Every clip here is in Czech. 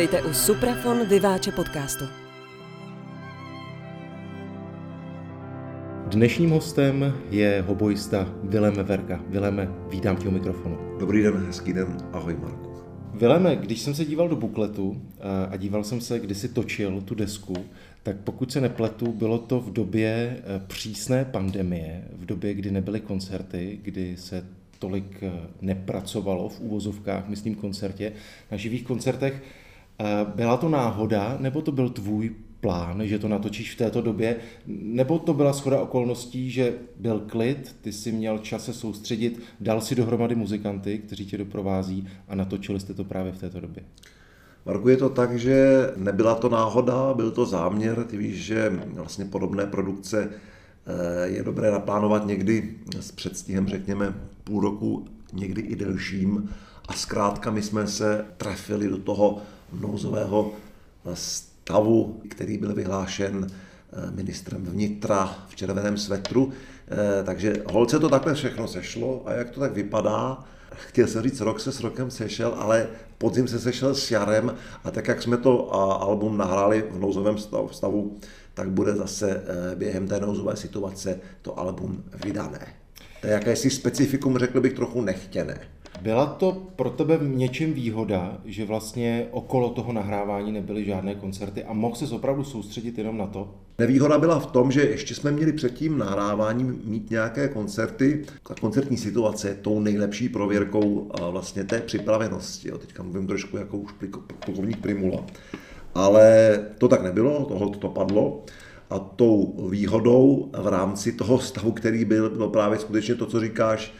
Vítejte u Suprafon Vyváče podcastu. Dnešním hostem je hobojista Vilém Verka. Vileme, vítám tě u mikrofonu. Dobrý den, hezký den, ahoj Marku. Vileme, když jsem se díval do bukletu eh, a díval jsem se, kdy si točil tu desku, tak pokud se nepletu, bylo to v době eh, přísné pandemie, v době, kdy nebyly koncerty, kdy se tolik eh, nepracovalo v úvozovkách, myslím koncertě, na živých koncertech. Byla to náhoda, nebo to byl tvůj plán, že to natočíš v této době, nebo to byla schoda okolností, že byl klid, ty si měl čas se soustředit, dal si dohromady muzikanty, kteří tě doprovází a natočili jste to právě v této době? Marku, je to tak, že nebyla to náhoda, byl to záměr. Ty víš, že vlastně podobné produkce eh, je dobré naplánovat někdy s předstihem, řekněme, půl roku, někdy i delším. A zkrátka my jsme se trefili do toho nouzového stavu, který byl vyhlášen eh, ministrem vnitra v červeném svetru. Eh, takže holce to takhle všechno sešlo a jak to tak vypadá, chtěl jsem říct, rok se s rokem sešel, ale podzim se sešel s jarem a tak, jak jsme to album nahráli v nouzovém stavu, tak bude zase eh, během té nouzové situace to album vydané. To je jakési specifikum, řekl bych, trochu nechtěné. Byla to pro tebe v něčem výhoda, že vlastně okolo toho nahrávání nebyly žádné koncerty a mohl se opravdu soustředit jenom na to? Nevýhoda byla v tom, že ještě jsme měli před tím nahráváním mít nějaké koncerty. Ta koncertní situace je tou nejlepší prověrkou vlastně té připravenosti. Jo. Teďka mluvím trošku jako už plukovník Primula. Ale to tak nebylo, tohle to padlo. A tou výhodou v rámci toho stavu, který byl, bylo právě skutečně to, co říkáš,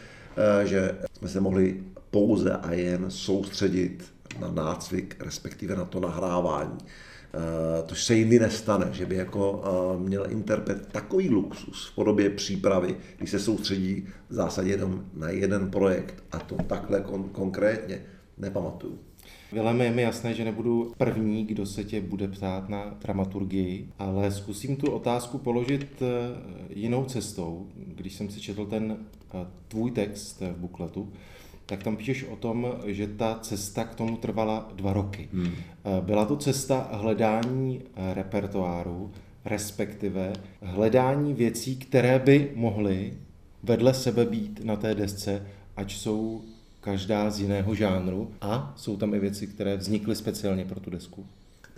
že jsme se mohli pouze a jen soustředit na nácvik, respektive na to nahrávání. Eh, to se jindy nestane, že by jako eh, měl interpret takový luxus v podobě přípravy, když se soustředí v zásadě jenom na jeden projekt a to takhle kon- konkrétně nepamatuju. Vileme, je mi jasné, že nebudu první, kdo se tě bude ptát na dramaturgii, ale zkusím tu otázku položit jinou cestou. Když jsem si četl ten tvůj text v bukletu, tak tam píšeš o tom, že ta cesta k tomu trvala dva roky. Hmm. Byla to cesta hledání eh, repertoáru, respektive hledání věcí, které by mohly vedle sebe být na té desce, ať jsou každá z jiného žánru a jsou tam i věci, které vznikly speciálně pro tu desku.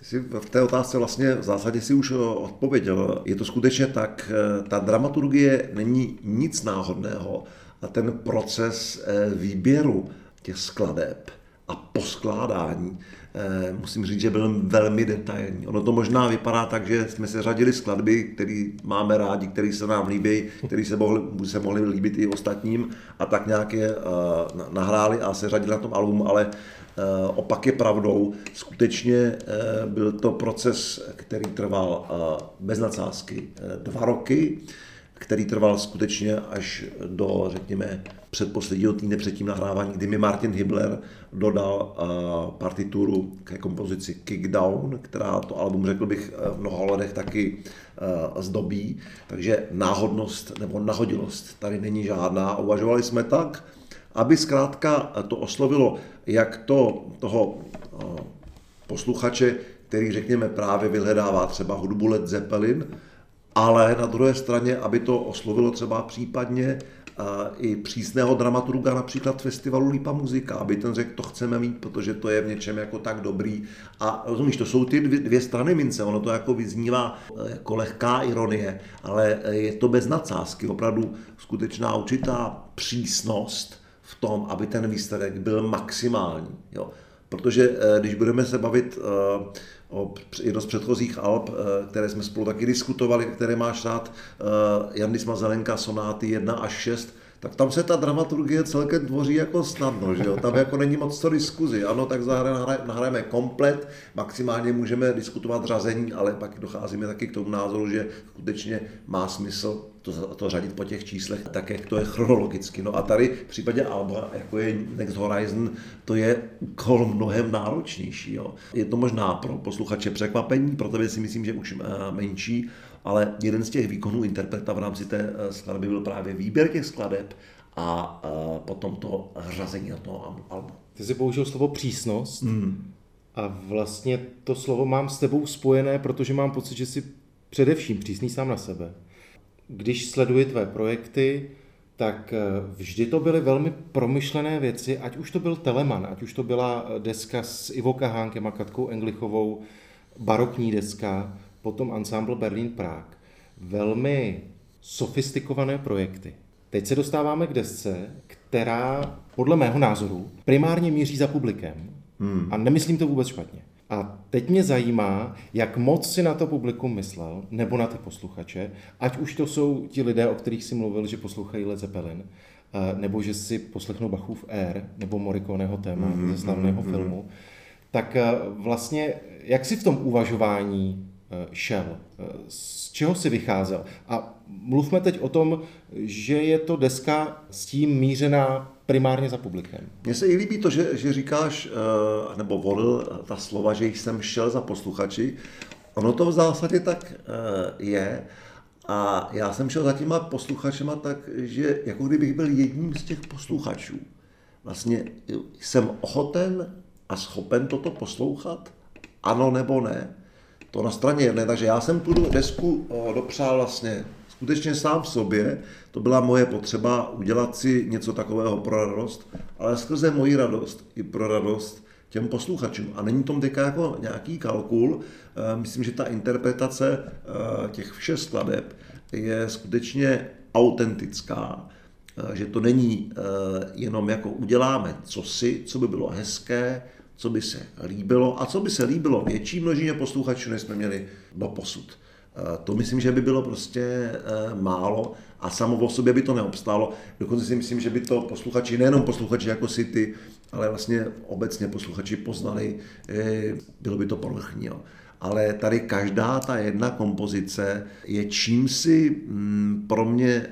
Jsi v té otázce vlastně v zásadě si už odpověděl. Je to skutečně tak, eh, ta dramaturgie není nic náhodného a ten proces eh, výběru těch skladeb a poskládání, eh, musím říct, že byl velmi detailní. Ono to možná vypadá tak, že jsme se řadili skladby, které máme rádi, které se nám líbí, které se mohly, se mohly líbit i ostatním a tak nějak je nahráli a se řadili na tom albumu, ale Eh, opak je pravdou. Skutečně eh, byl to proces, který trval eh, bez nadsázky dva roky, který trval skutečně až do, řekněme, předposledního týdne před tím nahrávání, kdy mi Martin Hibler dodal partituru ke kompozici Kickdown, která to album, řekl bych, v mnoha ohledech taky zdobí. Takže náhodnost nebo nahodilost tady není žádná. Uvažovali jsme tak, aby zkrátka to oslovilo jak to toho posluchače, který řekněme právě vyhledává třeba hudbu Led Zeppelin, ale na druhé straně, aby to oslovilo třeba případně i přísného dramaturga například festivalu Lípa muzika, aby ten řekl, to chceme mít, protože to je v něčem jako tak dobrý. A rozumíš, to jsou ty dvě, dvě strany mince, ono to jako vyznívá e, jako lehká ironie, ale je to bez nadsázky, opravdu skutečná určitá přísnost v tom, aby ten výsledek byl maximální. Jo. Protože eh, když budeme se bavit eh, o jedno z předchozích alb, eh, které jsme spolu taky diskutovali, které máš rád, Jandis Mazelenka, sonáty 1 až 6, tak tam se ta dramaturgie celkem tvoří jako snadno, že jo? Tam jako není moc co diskuzi. Ano, tak nahrajeme komplet, maximálně můžeme diskutovat řazení, ale pak docházíme taky k tomu názoru, že skutečně má smysl to, to řadit po těch číslech tak, jak to je chronologicky. No a tady v případě Alba, jako je Next Horizon, to je úkol mnohem náročnější. Jo. Je to možná pro posluchače překvapení, pro tebe si myslím, že už eh, menší, ale jeden z těch výkonů interpreta v rámci té eh, skladby byl právě výběr těch skladeb a eh, potom to řazení na toho albu. Ty jsi použil slovo přísnost. Mm. A vlastně to slovo mám s tebou spojené, protože mám pocit, že jsi především přísný sám na sebe. Když sleduji tvé projekty, tak eh, vždy to byly velmi promyšlené věci, ať už to byl Teleman, ať už to byla eh, deska s Ivo Kahánkem a Katkou Englichovou, barokní deska, potom ensemble Berlin Prague. Velmi sofistikované projekty. Teď se dostáváme k desce, která podle mého názoru primárně míří za publikem. Hmm. A nemyslím to vůbec špatně. A teď mě zajímá, jak moc si na to publikum myslel, nebo na ty posluchače, ať už to jsou ti lidé, o kterých si mluvil, že poslouchají Led Zeppelin, eh, nebo že si poslechnou Bachův Air, nebo Morikoneho téma mm-hmm, ze slavného mm-hmm. filmu, tak eh, vlastně jak si v tom uvažování eh, šel? Z čeho si vycházel? A mluvme teď o tom, že je to deska s tím mířená primárně za publikem. Mně se i líbí to, že, že říkáš, eh, nebo volil ta slova, že jsem šel za posluchači. Ono to v zásadě tak eh, je. A já jsem šel za těma posluchačema tak, že jako kdybych byl jedním z těch posluchačů. Vlastně jsem ochoten a schopen toto poslouchat? Ano nebo ne? To na straně jedné. Takže já jsem tu desku eh, dopřál vlastně skutečně sám v sobě, to byla moje potřeba udělat si něco takového pro radost, ale skrze moji radost i pro radost těm posluchačům. A není tom teďka jako nějaký kalkul, eh, myslím, že ta interpretace eh, těch všech skladeb je skutečně autentická, eh, že to není jenom jako uděláme co si, co by bylo hezké, co by se líbilo a co by se líbilo větší množině posluchačů, než jsme měli do posud. Eh, to myslím, že by bylo prostě eh, málo a samo o sobě by to neobstálo. Dokonce si myslím, že by to posluchači, nejenom posluchači jako si ty, ale vlastně obecně posluchači poznali, eh, bylo by to povrchní. Ale tady každá ta jedna kompozice je čímsi mm, pro mě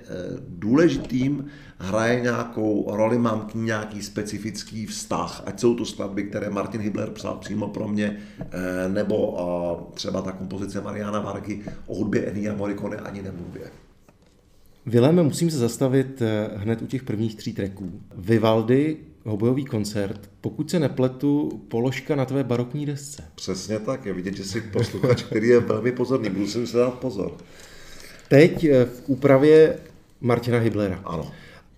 důležitým, hraje nějakou roli, mám k ní nějaký specifický vztah, ať jsou to skladby, které Martin Hibler psal přímo pro mě, eh, nebo eh, třeba ta kompozice Mariana Vargy o hudbě Ennio Morricone ani nemluvě. Vileme, musím se zastavit eh, hned u těch prvních tří tracků. Vivaldi, hobojový koncert, pokud se nepletu, položka na tvé barokní desce. Přesně tak, je vidět, že jsi posluchač, který je velmi pozorný, budu si dát pozor. Teď v úpravě Martina Hiblera. Ano.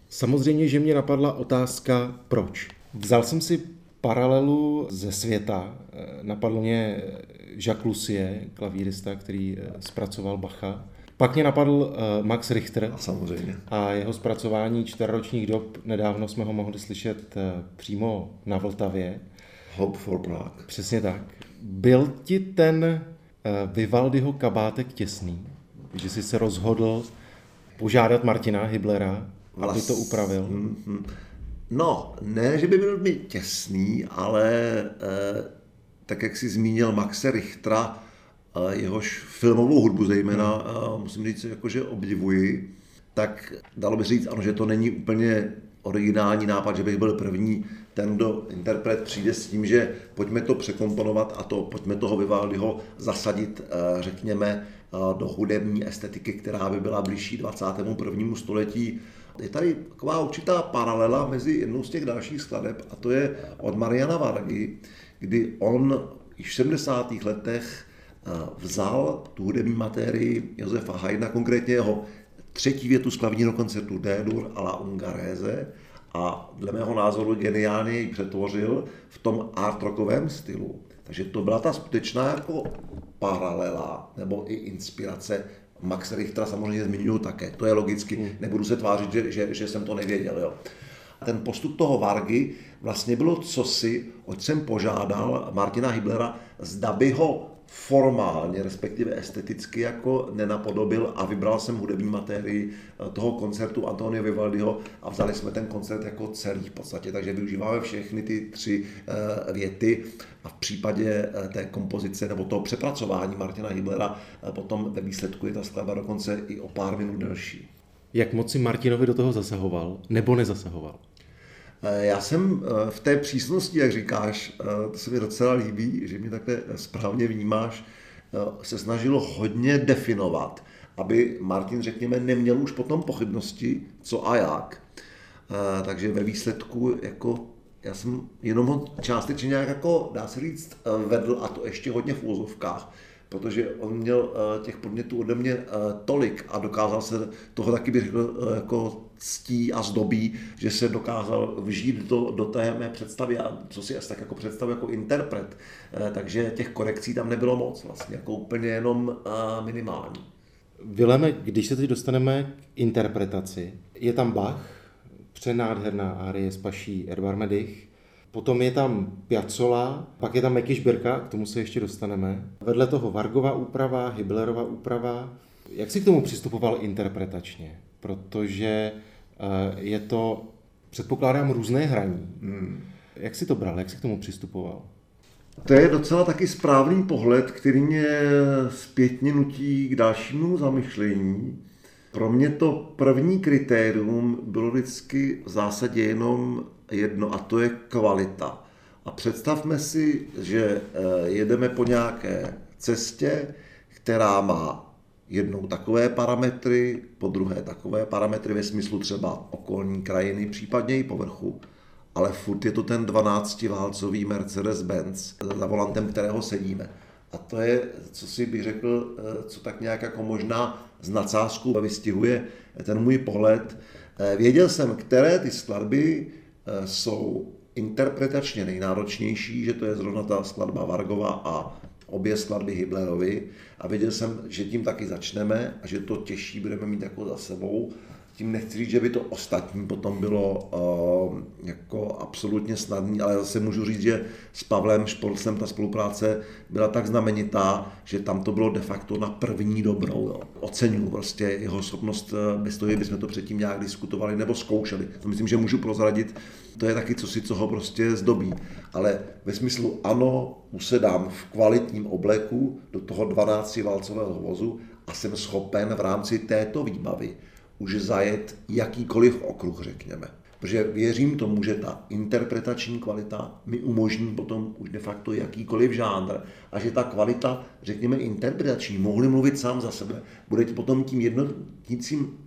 Samozřejmě, že mě napadla otázka, proč. Vzal jsem si paralelu ze světa. Napadlo mě Jacques Lucie, klavírista, který eh, zpracoval Bacha. Pak mě napadl eh, Max Richter. A samozřejmě. A jeho zpracování čtverročních dob. Nedávno jsme ho mohli slyšet eh, přímo na Vltavě. Hope for Prague. Přesně tak. Byl ti ten Vivaldiho kabátek těsný, že jsi se rozhodl požádat Martina Hiblera, aby to upravil? Mm-hmm. No, ne, že by byl mi těsný, ale eh, tak, jak jsi zmínil Maxe Richtera, eh, jehož filmovou hudbu zejména, hmm. eh, musím říct, jakože obdivuji, tak dalo by říct, ano, že to není úplně originální nápad, že bych byl první ten, kdo interpret přijde s tím, že pojďme to překomponovat a to, pojďme toho Vivaldiho zasadit, eh, řekněme, eh, do hudební estetiky, která by byla blížší 21. století je tady taková určitá paralela mezi jednou z těch dalších skladeb a to je od Mariana Vargy, kdy on již v 70. letech vzal tu hudební materii Josefa Haydna, konkrétně jeho třetí větu z klavírního koncertu D-dur a la Ungarese a dle mého názoru geniálně ji přetvořil v tom art rockovém stylu. Takže to byla ta skutečná jako paralela nebo i inspirace Max Richtera samozřejmě zmiňuji také, to je logicky, hmm. nebudu se tvářit, že, že, že jsem to nevěděl. Jo. Ten postup toho Vargy vlastně bylo cosi, oč jsem požádal Martina Hiblera, zda by ho formálně, respektive esteticky jako nenapodobil a vybral jsem hudební materii eh, toho koncertu Antonio Vivaldiho a vzali jsme ten koncert jako celý v podstatě, takže využíváme všechny ty tři eh, věty a v případě eh, té kompozice nebo toho přepracování Martina Hiblera potom ve výsledku je ta skladba dokonce i o pár minut delší. Jak moc si Martinovi do toho zasahoval nebo nezasahoval? Eh, já jsem eh, v té přísnosti, jak říkáš, eh, to se mi docela líbí, že mě takhle správně vnímáš, se snažilo hodně definovat, aby Martin, řekněme, neměl už potom pochybnosti, co a jak. Takže ve výsledku jako já jsem jenom ho částečně nějak jako, dá se říct, vedl a to ještě hodně v úzovkách, protože on měl eh, těch podnětů ode mě eh, tolik a dokázal se toho taky bych řekl jako ctí a zdobí, že se dokázal vžít do, do té mé představy a co si asi tak jako představu jako interpret. Takže těch korekcí tam nebylo moc vlastně, jako úplně jenom minimální. Vileme, když se teď dostaneme k interpretaci, je tam Bach, přenádherná árie z paší Edvard Medich, Potom je tam Piazzola, pak je tam Meky Šbirka, k tomu se ještě dostaneme. Vedle toho Vargova úprava, Hiblerova úprava. Jak si k tomu přistupoval interpretačně? Protože eh, je to, předpokládám, různé hraní. Hmm. Jak si to bral, jak si k tomu přistupoval? To je docela taky správný pohled, který mě zpětně nutí k dalšímu zamyšlení. Pro mě to první kritérium bylo vždycky v zásadě jenom jedno a to je kvalita. A představme si, že eh, jedeme po nějaké cestě, která má jednou takové parametry, po druhé takové parametry ve smyslu třeba okolní krajiny, případně i povrchu. Ale furt je to ten 12-válcový Mercedes-Benz, za volantem kterého sedíme. A to je, co si bych řekl, eh, co tak nějak jako možná z nadsázku vystihuje ten můj pohled. Eh, věděl jsem, které ty skladby eh, jsou interpretačně nejnáročnější, že to je zrovna ta skladba Vargova a obě skladby Hiblerovi a věděl jsem, že tím taky začneme a že to těžší budeme mít jako za sebou tím nechci říct, že by to ostatní potom bylo uh, jako absolutně snadné, ale zase můžu říct, že s Pavlem Špolcem ta spolupráce byla tak znamenitá, že tam to bylo de facto na první dobrou. Oceňuji prostě jeho schopnost, eh, bez toho, bychom to předtím nějak diskutovali nebo zkoušeli. To myslím, že můžu prozradit. To je taky co si, co ho prostě zdobí. Ale ve smyslu ano, usedám v kvalitním obleku do toho 12-válcového vozu a jsem schopen v rámci této výbavy už zajet jakýkoliv okruh, řekněme. Protože věřím tomu, že ta interpretační kvalita mi umožní potom už de facto jakýkoliv žánr a že ta kvalita, řekněme interpretační, mohli mluvit sám za sebe, bude potom tím jednotícím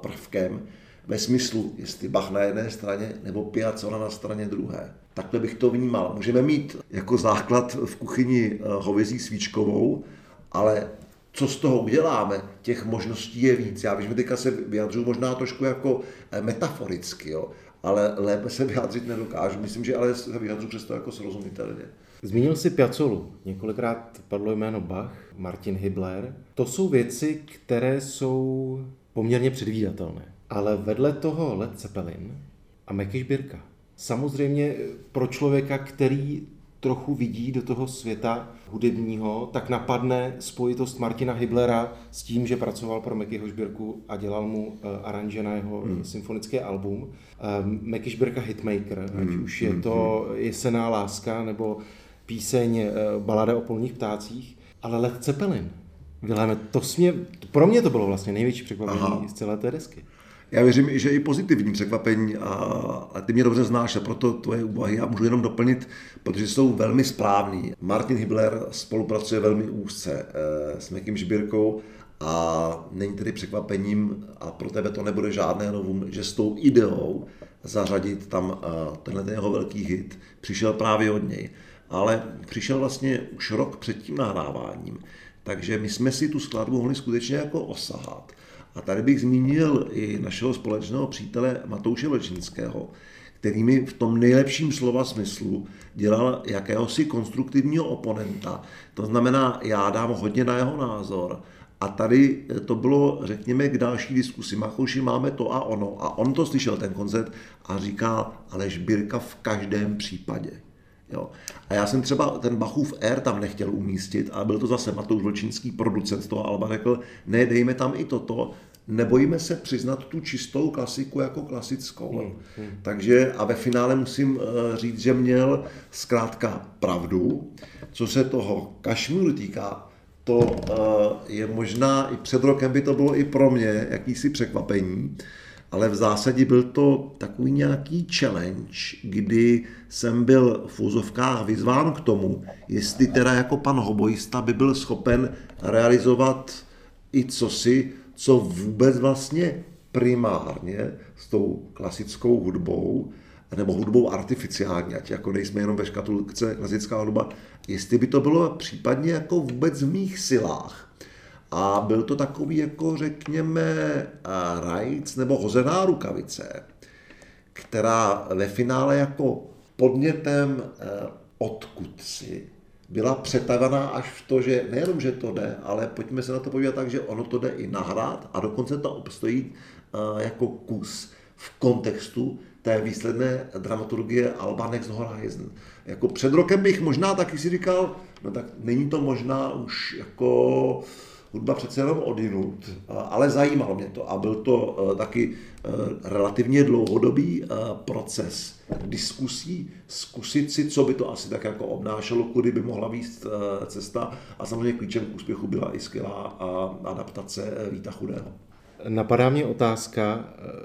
prvkem ve smyslu, jestli Bach na jedné straně nebo Piazzolla na straně druhé. Takhle bych to vnímal. Můžeme mít jako základ v kuchyni hovězí svíčkovou, ale co z toho uděláme, těch možností je víc. Já vím, že teďka se vyjadřuju možná trošku jako eh, metaforicky, jo, ale lépe se vyjádřit nedokážu. Myslím, že ale se vyjadřuju přesto jako srozumitelně. Zmínil si Piazzolu. Několikrát padlo jméno Bach, Martin Hibler. To jsou věci, které jsou poměrně předvídatelné. Ale vedle toho Led Zeppelin a Mekiš Birka. Samozřejmě pro člověka, který trochu vidí do toho světa hudebního, tak napadne spojitost Martina Hiblera s tím, že pracoval pro Meky Hošbirku a dělal mu uh, aranže na jeho hmm. symfonický album. Um, Meky Šbirka Hitmaker, hmm. ať už je hmm, to hmm. Jesená láska nebo píseň uh, Balada o polních ptácích, ale Led Zeppelin. Vileme, to mě, pro mě to bylo vlastně největší překvapení z celé té desky. Já věřím, že i pozitivní překvapení a, a ty mě dobře znáš a proto tvoje úvahy já můžu jenom doplnit, protože jsou velmi správný. Martin Hibler spolupracuje velmi úzce eh, s Mekim Žbírkou a není tedy překvapením a pro tebe to nebude žádné novum, že s tou ideou zařadit tam eh, tenhle jeho velký hit přišel právě od něj. Ale přišel vlastně už rok před tím nahráváním. Takže my jsme si tu skladbu mohli skutečně jako osahat. A tady bych zmínil i našeho společného přítele Matouše Vlčínského, který mi v tom nejlepším slova smyslu dělal jakéhosi konstruktivního oponenta. To znamená, já dám hodně na jeho názor, a tady to bylo, řekněme, k další diskusi. Machouši, máme to a ono. A on to slyšel, ten koncert, a říká, ale Žbírka v každém případě. Jo. A já jsem třeba ten Bachův R tam nechtěl umístit, ale byl to zase Matouš Vlčínský, producent toho Alba, řekl, ne, dejme tam i toto, nebojíme se přiznat tu čistou klasiku jako klasickou. Hmm, hmm. Takže a ve finále musím eh, říct, že měl zkrátka pravdu. Co se toho Kašmíru týká, to eh, je možná i před rokem by to bylo i pro mě jakýsi překvapení, ale v zásadě byl to takový nějaký challenge, kdy jsem byl v úzovkách vyzván k tomu, jestli teda jako pan hobojista by byl schopen realizovat i cosi, co vůbec vlastně primárně s tou klasickou hudbou nebo hudbou artificiální, ať jako nejsme jenom ve škatulce klasická hudba, jestli by to bylo případně jako vůbec v mých silách. A byl to takový, jako řekněme, rajc nebo hozená rukavice, která ve finále jako podnětem odkud si byla přetavená až v to, že nejenom, že to jde, ale pojďme se na to podívat tak, že ono to jde i nahrát a dokonce to obstojí jako kus v kontextu té výsledné dramaturgie Alba Next Horizon. Jako před rokem bych možná taky si říkal, no tak není to možná už jako hudba přece jenom odinut, ale zajímalo mě to a byl to taky relativně dlouhodobý proces diskusí, zkusit si, co by to asi tak jako obnášelo, kudy by mohla být cesta a samozřejmě klíčem k úspěchu byla i skvělá adaptace Víta Chudého. Napadá mě otázka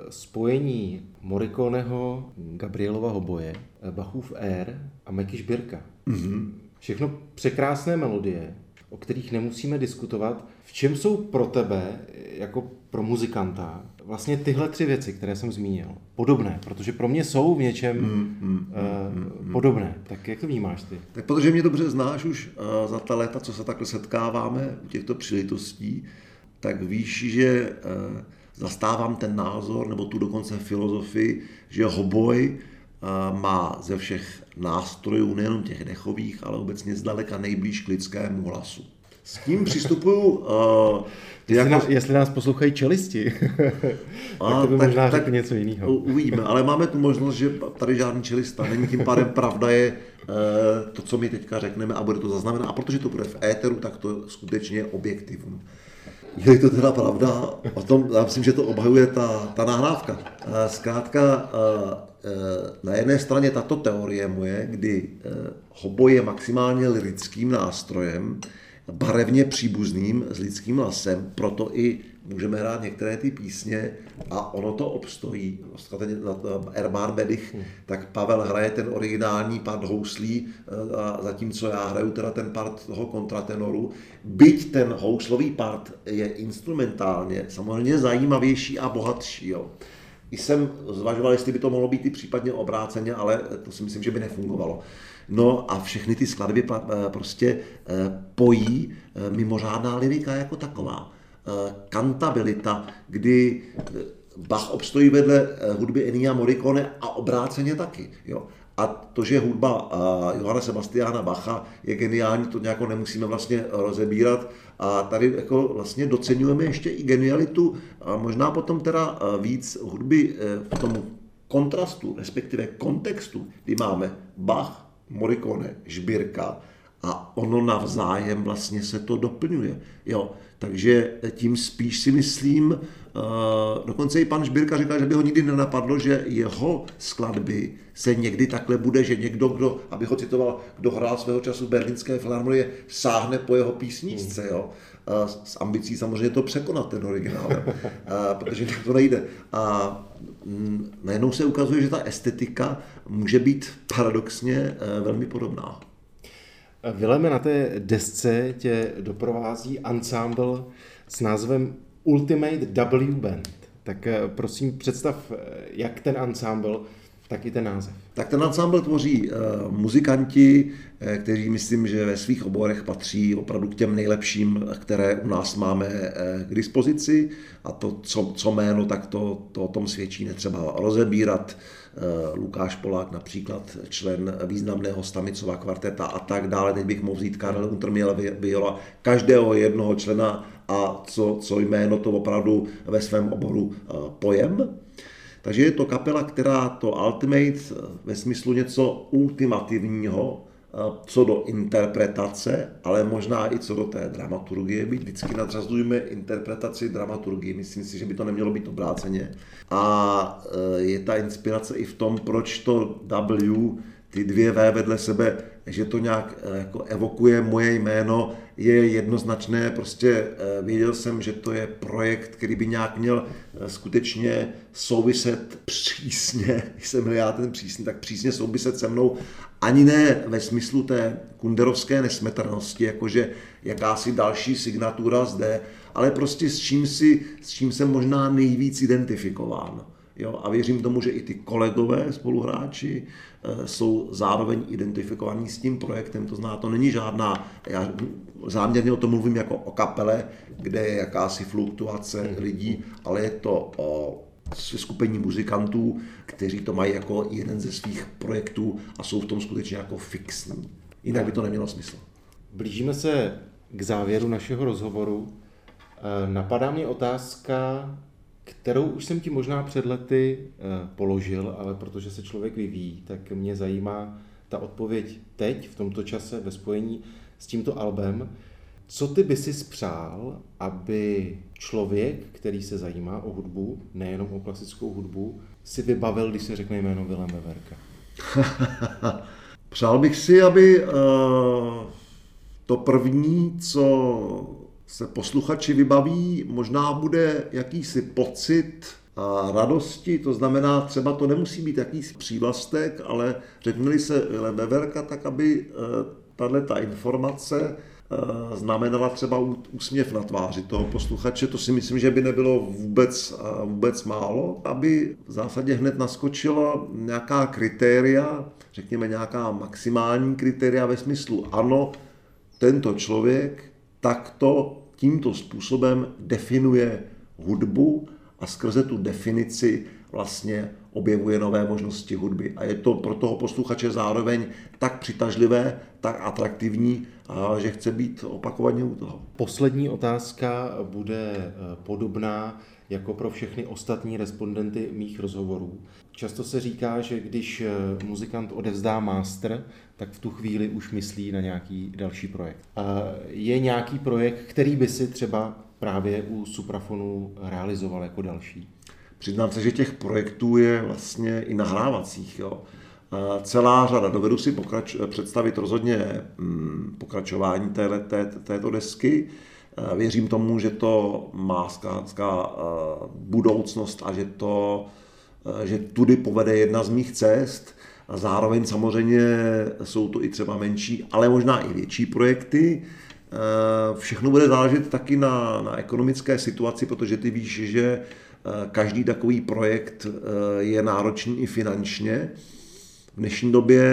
spojení Morikoneho, Gabrielova hoboje, Bachův Air a Meky Šbirka. Mm-hmm. Všechno překrásné melodie, o kterých nemusíme diskutovat. V čem jsou pro tebe, jako pro muzikanta, vlastně tyhle tři věci, které jsem zmínil, podobné? Protože pro mě jsou v něčem mm, mm, mm, uh, podobné. Tak jak to vnímáš ty? Tak protože mě dobře znáš už uh, za ta léta, co se takhle setkáváme u těchto příležitostí, tak víš, že eh, zastávám ten názor, nebo tu dokonce filozofii, že hoboj má ze všech nástrojů, nejenom těch dechových, ale obecně zdaleka nejblíž k lidskému hlasu. S tím přistupuju... Uh, jestli, jako... nás, jestli nás poslouchají čelisti, a, tak to by tak, možná tak, něco jiného. Uvidíme, ale máme tu možnost, že tady žádný čelista není, tím pádem pravda je uh, to, co my teďka řekneme a bude to zaznamenat. A protože to bude v éteru, tak to skutečně je objektivum. Je to teda pravda, o tom, já myslím, že to obhajuje ta, ta nahrávka. Zkrátka, na jedné straně tato teorie moje, kdy hoboj je maximálně lirickým nástrojem, barevně příbuzným s lidským hlasem, proto i můžeme hrát některé ty písně a ono to obstojí. Na Ermán Bedich, hmm. tak Pavel hraje ten originální part houslí, eh, a zatímco já hraju teda ten part toho kontratenoru. Byť ten houslový part je instrumentálně samozřejmě zajímavější a bohatší. Jo. I jsem zvažoval, jestli by to mohlo být i případně obráceně, ale to si myslím, že by nefungovalo. No a všechny ty skladby eh, prostě eh, pojí mimořádná lirika jako taková. Eh, kantabilita, kdy eh, Bach obstojí vedle eh, hudby Ennio Morricone a obráceně taky. Jo. A to, že hudba Johana Sebastiana Bacha je geniální, to nějak nemusíme vlastně rozebírat. A tady jako vlastně docenujeme ještě i genialitu, a možná potom teda víc hudby v tom kontrastu, respektive kontextu, kdy máme Bach, Morricone, Žbírka a ono navzájem vlastně se to doplňuje. Jo. Takže tím spíš si myslím, dokonce i pan Žbírka říkal, že by ho nikdy nenapadlo, že jeho skladby se někdy takhle bude, že někdo, kdo, aby ho citoval, kdo hrál svého času berlínské filharmonie, sáhne po jeho písničce, jo. S ambicí samozřejmě to překonat, ten originál, a, protože to nejde. A mm, najednou se ukazuje, že ta estetika může být paradoxně eh, velmi podobná. Vileme, na té desce tě doprovází ensemble s názvem Ultimate W Band. Tak eh, prosím představ, eh, jak ten ensemble, tak i ten název. Tak ten ensemble tvoří uh, muzikanti, kteří myslím, že ve svých oborech patří opravdu k těm nejlepším, které u nás máme k dispozici. A to, co, co jméno, tak to, to o tom svědčí, netřeba rozebírat. Lukáš Polák například, člen významného Stamicova kvarteta a tak dále. Teď bych mohl vzít Karel Untermiel Viola, každého jednoho člena a co, co jméno to opravdu ve svém oboru eh, pojem. Takže je to kapela, která to Ultimate eh, ve smyslu něco ultimativního co do interpretace, ale možná i co do té dramaturgie. My vždycky nadřazujeme interpretaci dramaturgii, myslím si, že by to nemělo být obráceně. A je ta inspirace i v tom, proč to W, ty dvě V vedle sebe, že to nějak e, jako evokuje moje jméno, je jednoznačné. Prostě e, věděl jsem, že to je projekt, který by nějak měl skutečně souviset přísně, jsem já ten přísně, tak přísně souviset se mnou ani ne ve smyslu té kunderovské nesmetrnosti, jakože jakási další signatura zde, ale prostě s čím, si, s čím jsem možná nejvíc identifikován. Jo, a věřím tomu, že i ty kolegové spoluhráči e, jsou zároveň identifikovaní s tím projektem. To znamená, to není žádná, já záměrně o tom mluvím jako o kapele, kde je jakási fluktuace hmm. lidí, ale je to o skupení muzikantů, kteří to mají jako jeden ze svých projektů a jsou v tom skutečně jako fixní. Jinak by to nemělo smysl. Blížíme se k závěru našeho rozhovoru. E, napadá mě otázka, kterou už jsem ti možná před lety e, položil, ale protože se člověk vyvíjí, tak mě zajímá ta odpověď teď, v tomto čase, ve spojení s tímto albem. Co ty by si spřál, aby člověk, který se zajímá o hudbu, nejenom o klasickou hudbu, si vybavil, když se řekne jméno Willem Weverka? Přál bych si, aby uh, to první, co se posluchači vybaví, možná bude jakýsi pocit a radosti, to znamená, třeba to nemusí být jakýsi přívlastek, ale řekneli se Weverka, tak aby uh, tahle ta informace Eh, znamenala třeba úsměv na tváři toho posluchače, to si myslím, že by nebylo vůbec, eh, vůbec málo, aby v zásadě hned naskočila nějaká kritéria, řekněme nějaká maximální kritéria ve smyslu ano, tento člověk takto tímto způsobem definuje hudbu a skrze tu definici vlastně objevuje nové možnosti hudby. A je to pro toho posluchače zároveň tak přitažlivé, tak atraktivní, že chce být opakovaně u toho. Poslední otázka bude eh, podobná jako pro všechny ostatní respondenty mých rozhovorů. Často se říká, že když eh, muzikant odevzdá master, tak v tu chvíli už myslí na nějaký další projekt. Je nějaký projekt, který by si třeba právě u Suprafonu realizoval jako další? Přiznám se, že těch projektů je vlastně i nahrávacích. Jo. Celá řada. Dovedu si pokrač, představit rozhodně mm, pokračování té, té, této desky. Věřím tomu, že to má zkrátka budoucnost a že, to, že tudy povede jedna z mých cest. A zároveň samozřejmě jsou to i třeba menší, ale možná i větší projekty. Všechno bude záležet taky na, na ekonomické situaci, protože ty víš, že Eh, každý takový projekt eh, je náročný i finančně. V dnešní době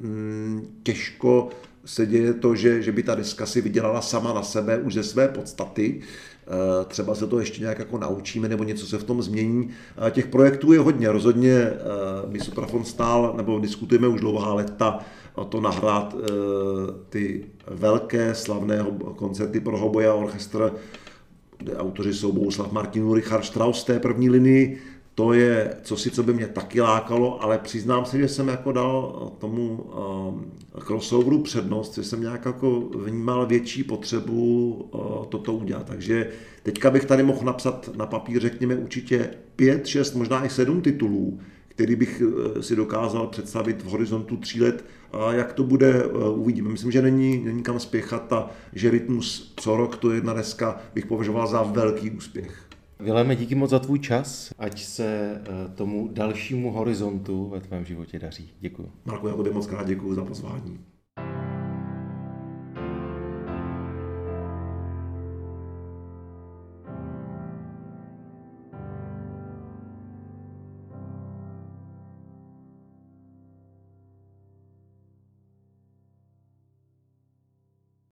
mm, těžko se děje to, že, že by ta deska si vydělala sama na sebe už ze své podstaty. Eh, třeba se to ještě nějak jako naučíme, nebo něco se v tom změní. Těch projektů je hodně. Rozhodně my Suprafon stál, nebo diskutujeme už dlouhá leta, to nahrát ty velké slavné koncerty pro hoboje a orchestr kde autoři jsou Bohuslav Martinů, Richard Strauss té první linii, to je co si, co by mě taky lákalo, ale přiznám se, že jsem jako dal tomu um, crossoveru přednost, že jsem nějak jako vnímal větší potřebu uh, toto udělat. Takže teďka bych tady mohl napsat na papír, řekněme, určitě pět, šest, možná i sedm titulů, který bych uh, si dokázal představit v horizontu tří let a jak to bude, eh, uvidíme. Myslím, že není, není kam spěchat a že rytmus co rok to jedna deska bych považoval za velký úspěch. Vileme, díky moc za tvůj čas, ať se eh, tomu dalšímu horizontu ve tvém životě daří. Děkuji. Marku, já tobě moc krát děkuji za pozvání.